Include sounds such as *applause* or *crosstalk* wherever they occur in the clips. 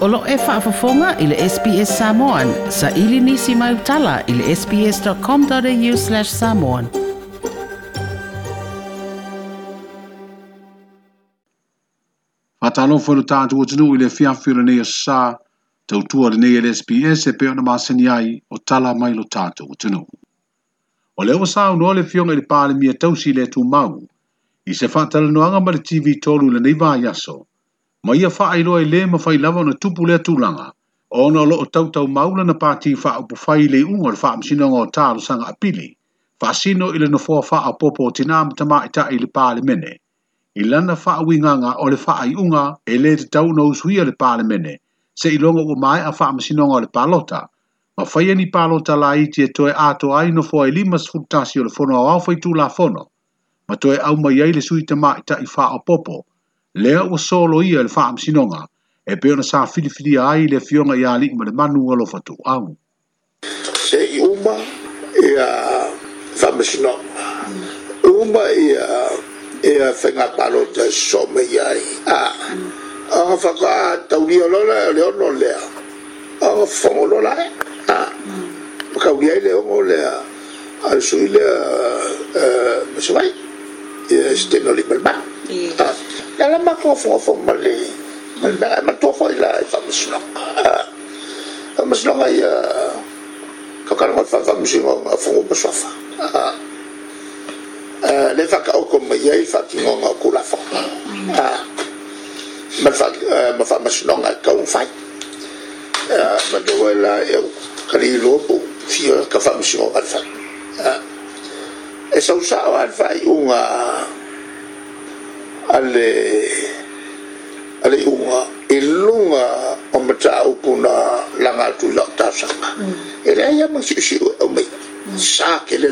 Olo e whaafafonga i le SPS Samoan. Sa ili nisi mai utala i le sps.com.au slash samoan. Whatalo whanu tātu o tunu i le whiawhiro nei a sā. Tau tua le nei SPS e peona māseni ai o tala mai lo tātu o tunu. O leo sā unua le fionga i le pāle mia tausi le tū mau. I se whatalo noanga ma le TV tolu le nei vā yaso. Tau ma ia faa iloa i le ma fai lava na tupu lea tūlanga. O ono loo tau tau maula na pāti faa upu fai le unga le faa msina ngā tālu sanga apili. Faa sino ile na fua faa popo o tina mta maa ita i le pāle mene. I lana faa winganga o le faa i unga e le te tau na usuia le pāle mene. Se ilonga o mai a faa msina ngā le pālota. Ma fai ani pālota la iti e toe ato ai na fua i limas futasi o le fono a wafai tū la fono. Ma toe au mai ai le sui tama i ita i faa popo lea ua solo ia i le faamasinoga e pei ona sa filifilia ai le afioga iā alii ma le manu alofa tuuau seʻi uma ia faamasinoga uma ia ia faiga palota somaia ai a aga faka a taulia lola le ono lea aga fogo lola e a makaulia ai le ogo lea ale sui lea ma savai ia se tenolimalemanu ならまあこうそうそうまりまだまとこいらいさむしろかむしろがいやかからまささむしろがそうぶしょさあれさかおこもやいさきごがこらさあまさまさむしろがかんさいまどわらよかりろぶしよかさむしろがさあ e sau sa o alfa i unga allez ale il e là o puna langa tu la là, e la ia masi si o mm. sa ke le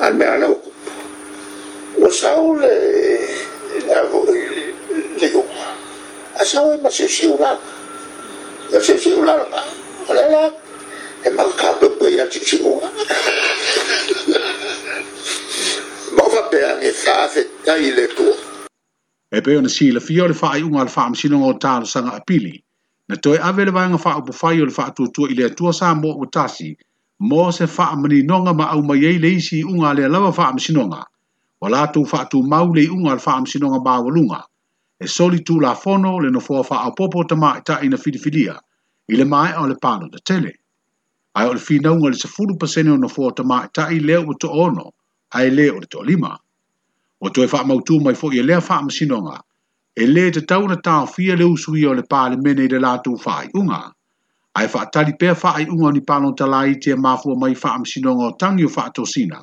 al me ala o sao le le a e e la e ala a si va *laughs* tai e le tua. E pe ona si la fia le whaai unga le wha amsino o tālo sanga apili, na toi ave le vanga wha upu whai o le wha tutua i le atua sa mo o tasi, mō se wha amani nonga ma au mai le isi unga le lawa wha amsinonga, wa la tu wha tu mau le unga le wha amsinonga mawalunga, e soli tu la fono le no fua wha apopo tama ta ina filifilia, i le mai o le palo da tele. Ai o le whinaunga le sefuru pasene o no fua tama i ta i leo o to ono, ai leo o le to lima. o toi wha mau tū mai fōi e lea wha masinonga, e le te tau na tā fia le usui o le pāle mene i le lātou whai unga, ai wha tali pēr wha ai unga ni pāno tala i te māfua mai wha masinonga o tangi o wha to sina,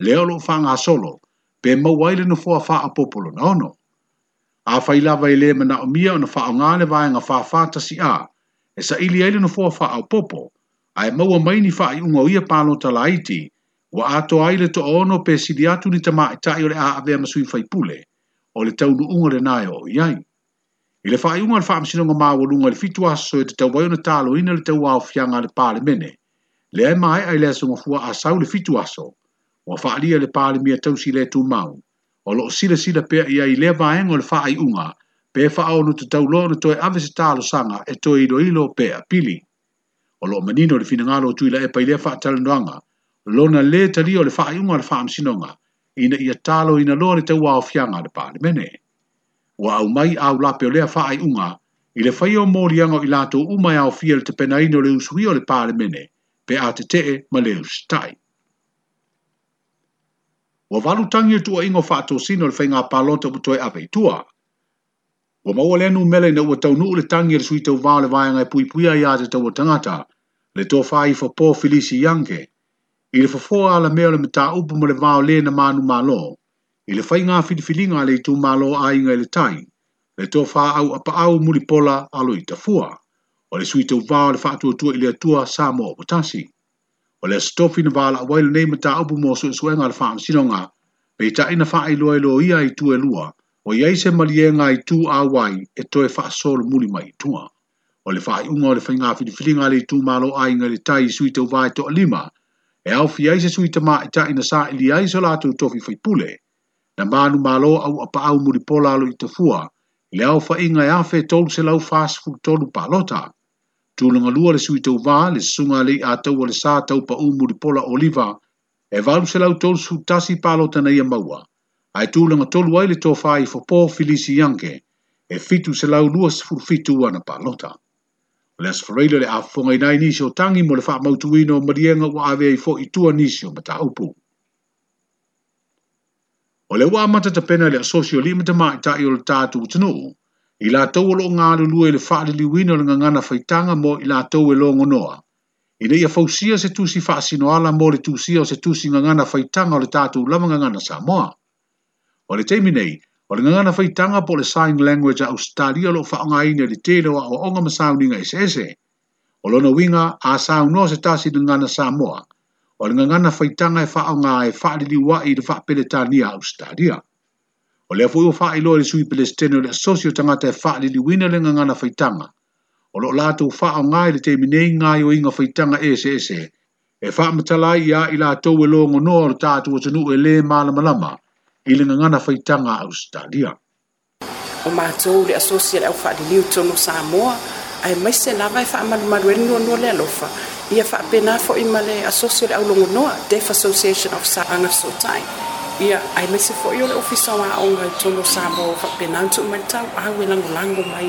le olo wha ngā solo, pē mau waile no fua wha a popolo na ono. A whai lava e le mana o mia o na wha o ngā le vāenga wha wha ta si a, e sa ili aile no fua wha a popo, ai maua mai ni wha ai unga o ia pāno tala te, wa ato ai to ono pe si diatu ni tama e ta i ole a ave ma sui fai pule o le tau nu ungo le nai o iai. I le fai ungo le fai msino ngā mawa lunga le fitu aso e te tau vayona talo ina le tau au fianga le pale mene. Le ai mai ai le aso ngofua a sau le fitu aso o a fai le pale mia tau si le tu mau o lo sila sila pe i le vaeng o le fai unga pe fai au te tau lo na ave avesi talo sanga e toi ilo ilo pe pili. O lo manino le fina ngalo tui la e pa i le fai talanduanga lona le tali o le faa iunga le faa msinonga, ina ia talo ina loa le te wao fianga le pale mene. Wa au mai au lape o lea faa iunga, i le faio mōri ango i lato umai au fia le te pena ino le usui o le pale mene, pe a te tee ma le usitai. Wa valu tangi o tua ingo faa to sino le whainga palonta butoe ape i tua. Wa maua le anu mele na ua tau nuu le tangi le sui tau vaa le e i pui pui a te tau tangata, le tō whai fa pō Filisi Yanke, Ile le fofoa ala mea le mta upu mo le vao le na manu malo, Ile le fai ngā filifilinga le itu malo a inga le tai, le tō wha au apa au muli pola alo i o le sui tau vao le fatua tua i le atua sa mo potasi. O le stofi na vala wai le nei mta upu mo su e suenga le wha sinonga, Pei i ta ina wha i loa i loa ia i e lua, o i aise malienga i tu a wai e toe wha solo muli mai tua. O le wha i unga o le fai ngā filifilinga le itu malo a inga le tai sui vao vai to lima, e au fi ai se sui tama i e ta ina sa e ili ai se lātou tofi fai pule, na manu malo au apa au muri pola alo i tafua, le au fa inga e afe tolu se lau fast food tolu pa lota. Tūlunga lua le sui tau vā, le sunga le a tau le sā tau pa au muri pola oliva, e valu se lau tolu su tasi pa lota na ia maua. Ai tūlunga tolu ai le tofa i fa pō filisi yanke, e fitu se lau lua se fitu ana pa lota. O le asfareira le awhonga i nai nisio tangi mo le wha mautu ino ma rienga wa awe i fo i tua nisio ma ta upu. O le wamata ta pena le asosio li mata mai ta i o le tātu utanu. I la tau o lo ngā le lue le wha li wino le ngangana whaitanga mo i la tau e lo ngonoa. I le ia fausia se tusi wha asino ala mo le tusia o se tusi ngangana whaitanga o le tātu lama ngangana sa moa. O le teimi nei, O le ngangana tanga po le sign language a Australia lo whaonga ina le tērewa o onga masauninga ese ese. O lona winga a saun se tasi le ngana Samoa. O le ngangana tanga e whaonga e wa i le whaapeletania Australia. O le o i o whaailo le sui pelestene o le asosio tangata e whaaliliwina le ngangana whaitanga. O lo lātou whaonga i le te minei ngai o inga tanga ese ese. E ia i a i lātou e longo no o le tātou o tunu e le malamalama. i le gagana faitaga australia o matou le asosia le au faaliliu tonu samoa ae maise lava e faamalumalu e lenuanua le alofa ia faapena foʻi ma le asosia o le aulogonoa deaf association of saaga sotai ia ae maise foʻi o le ofisa o aʻoga i e tonu samoa o faapena atu ma le tau au e lagolago mai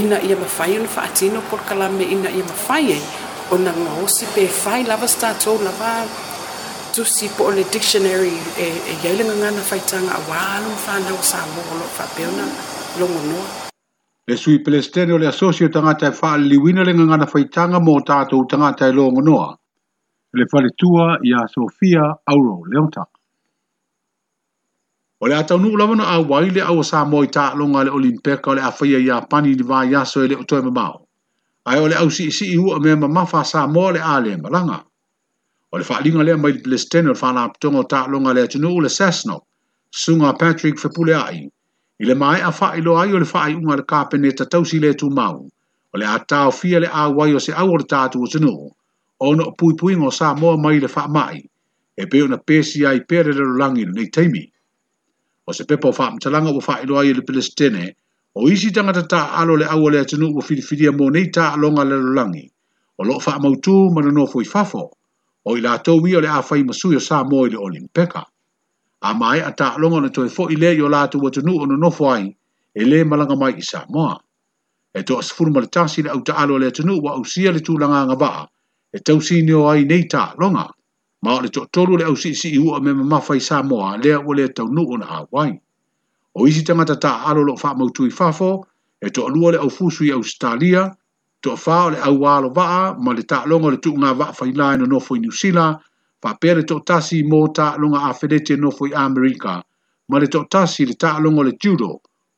ina ia mafai ona faatino po le kalame ina ia mafai ai e. ona gaosi pefai lava se lava tusi po o le dictionary e, e iai le gagana faitaga auā lo fanau sa mo o loo faapeona logonoa le sui pelestere o le asosio tagata e faaliliuina le gagana faitaga mo tatou tagata e logonoa le faletua iā sofia auro Leonta. o le a taunuu lava na auai le aua sa mo i taaloga le olimpeka o le afaia iā pani i livaiaso e le o toe mamao ae o le au siʻisiʻi ua mea mamafa sa mo le a le malaga o le faaaliga lea mai stene o le faalapotoga o longa le tunu o le sasno sunga patrick fepule a'i i le maeʻa lo ai o le faaiʻuga unga le ta tausi le mau. o le atao fia le awai o se au o le tatou o ona o pui o sa moa mai le mai. e pe ona pesi ai pere le lalolagi nei taimi o se pepa o o ua lo ai i le stene, o isi ta alo le au o le atunuu ua filifilia mo nei taaloga le lalolagi o lo faamautū ma manano nofo i fafo o i lātou i o le awhai masui o sā mō i le peka. A mai a tā longa na toi fo i le i o lātou atunu o nonofo ai e le malanga mai i sā mōa. E tō asifuruma le tāsi le au taalo le atunu wa au sia le tūlanga ngā vaa e tau sini o ai nei ta longa. Ma o le tō tolu le au si si iu a me ma mawhai sā mōa lea o le tau nu o na hawaii. O isi tangata tā alo lo wha mautui fafo e tō alua le au fusui au stālia to fa le au walo va ma le ta longo le tunga va fa ina no no fo New Zealand fa pere to tasi mo ta longa a fedete no fo America ma le to tasi le ta longo le judo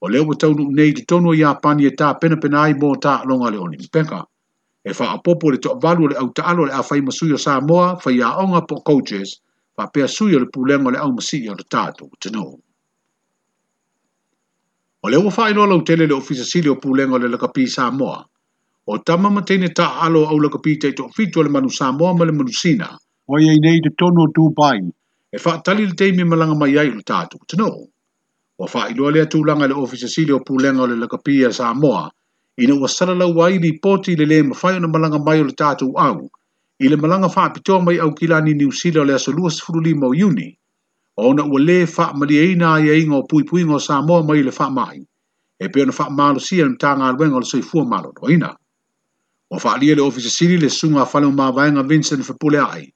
o e le o tonu nei de tonu ya pani e ta pena pena ai mo ta longa le oni peka e fa a popo le to valu le au ta le a fa ima suyo sa moa fa ia onga po coaches fa pere suyo le pulengo le au masi ya le tatu te no o le o fa ino lo tele le ofisa silio pulengo le le kapi sa moa o tama matene ta alo au la kapita i tofitu ale manu Samoa ma le manu Sina. O iei nei te tono o Dubai. E wha tali le teimi e malanga mai ai ulo tātu, tino. O wha ilo alea langa le ofisa sili o pūlenga o le la kapia Samoa, ina ua sarala wai li poti le le mawhai na malanga mai ulo tātu au, i le malanga wha pitoa mai au kila ni usila o le aso luas furuli mau iuni, o na ua le wha mali eina ai eingo pui pui ngo Samoa mai le wha mai, e peona wha malo sia ni tanga alwenga o le soifua malo, o ina. Wa fa le ofisi siri le sunga fale ma vainga Vincent Fepule ai.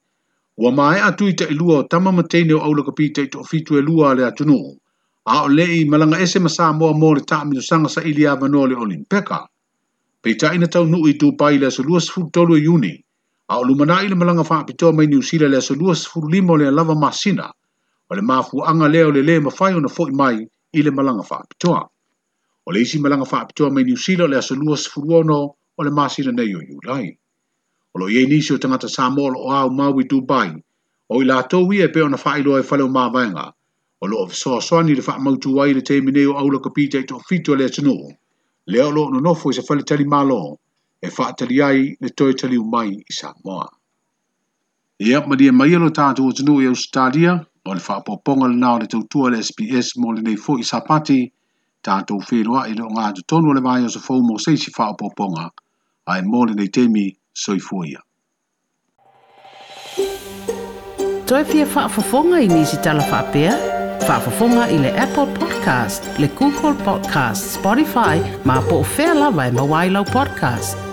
Wa mai atu i te ilua o tama matene o aula kapita i te ofitu e lua le atunu. A o le i malanga ese masa moa mo le taa mito sanga sa ilia vanoa le olimpeka. Pei ta ina tau nuu i tu pai le asa lua sifu tolu e yuni. A o lumana i le malanga faa pitoa mai ni usila le asa lua sifu limo le alava masina. O le mafu anga leo le le mafai o na fo mai i le malanga faa pitoa. O le isi malanga faa pitoa mai ni usila le asa lua sifu o le masina nei o Yulai. O lo ye nisi o tangata Samoa o au Maui Dubai, o i lātou i e peo na whaeloa e whaleo mawainga, o lo of soa soa ni le wha mautu wai le teimi nei o aula ka pita i tō fito le atano, le o lo no nofo i se whale tali malo, e wha tali ai le toi tali umai i Samoa. E ap ma dia mai alo tātou o tano i Australia, o le wha poponga le nao le tautua le SPS mo le nei fo i Sapati, tātou whiroa i lo ngā tutono le vai o se fōmo seisi wha poponga, ai mōle nei teimi soifuia. Toi pia whaafafonga i nisi tala whaapea? Whaafafonga i le Apple Podcast, le Google Podcast, Spotify, ma po o whea lawa e mawailau podcast.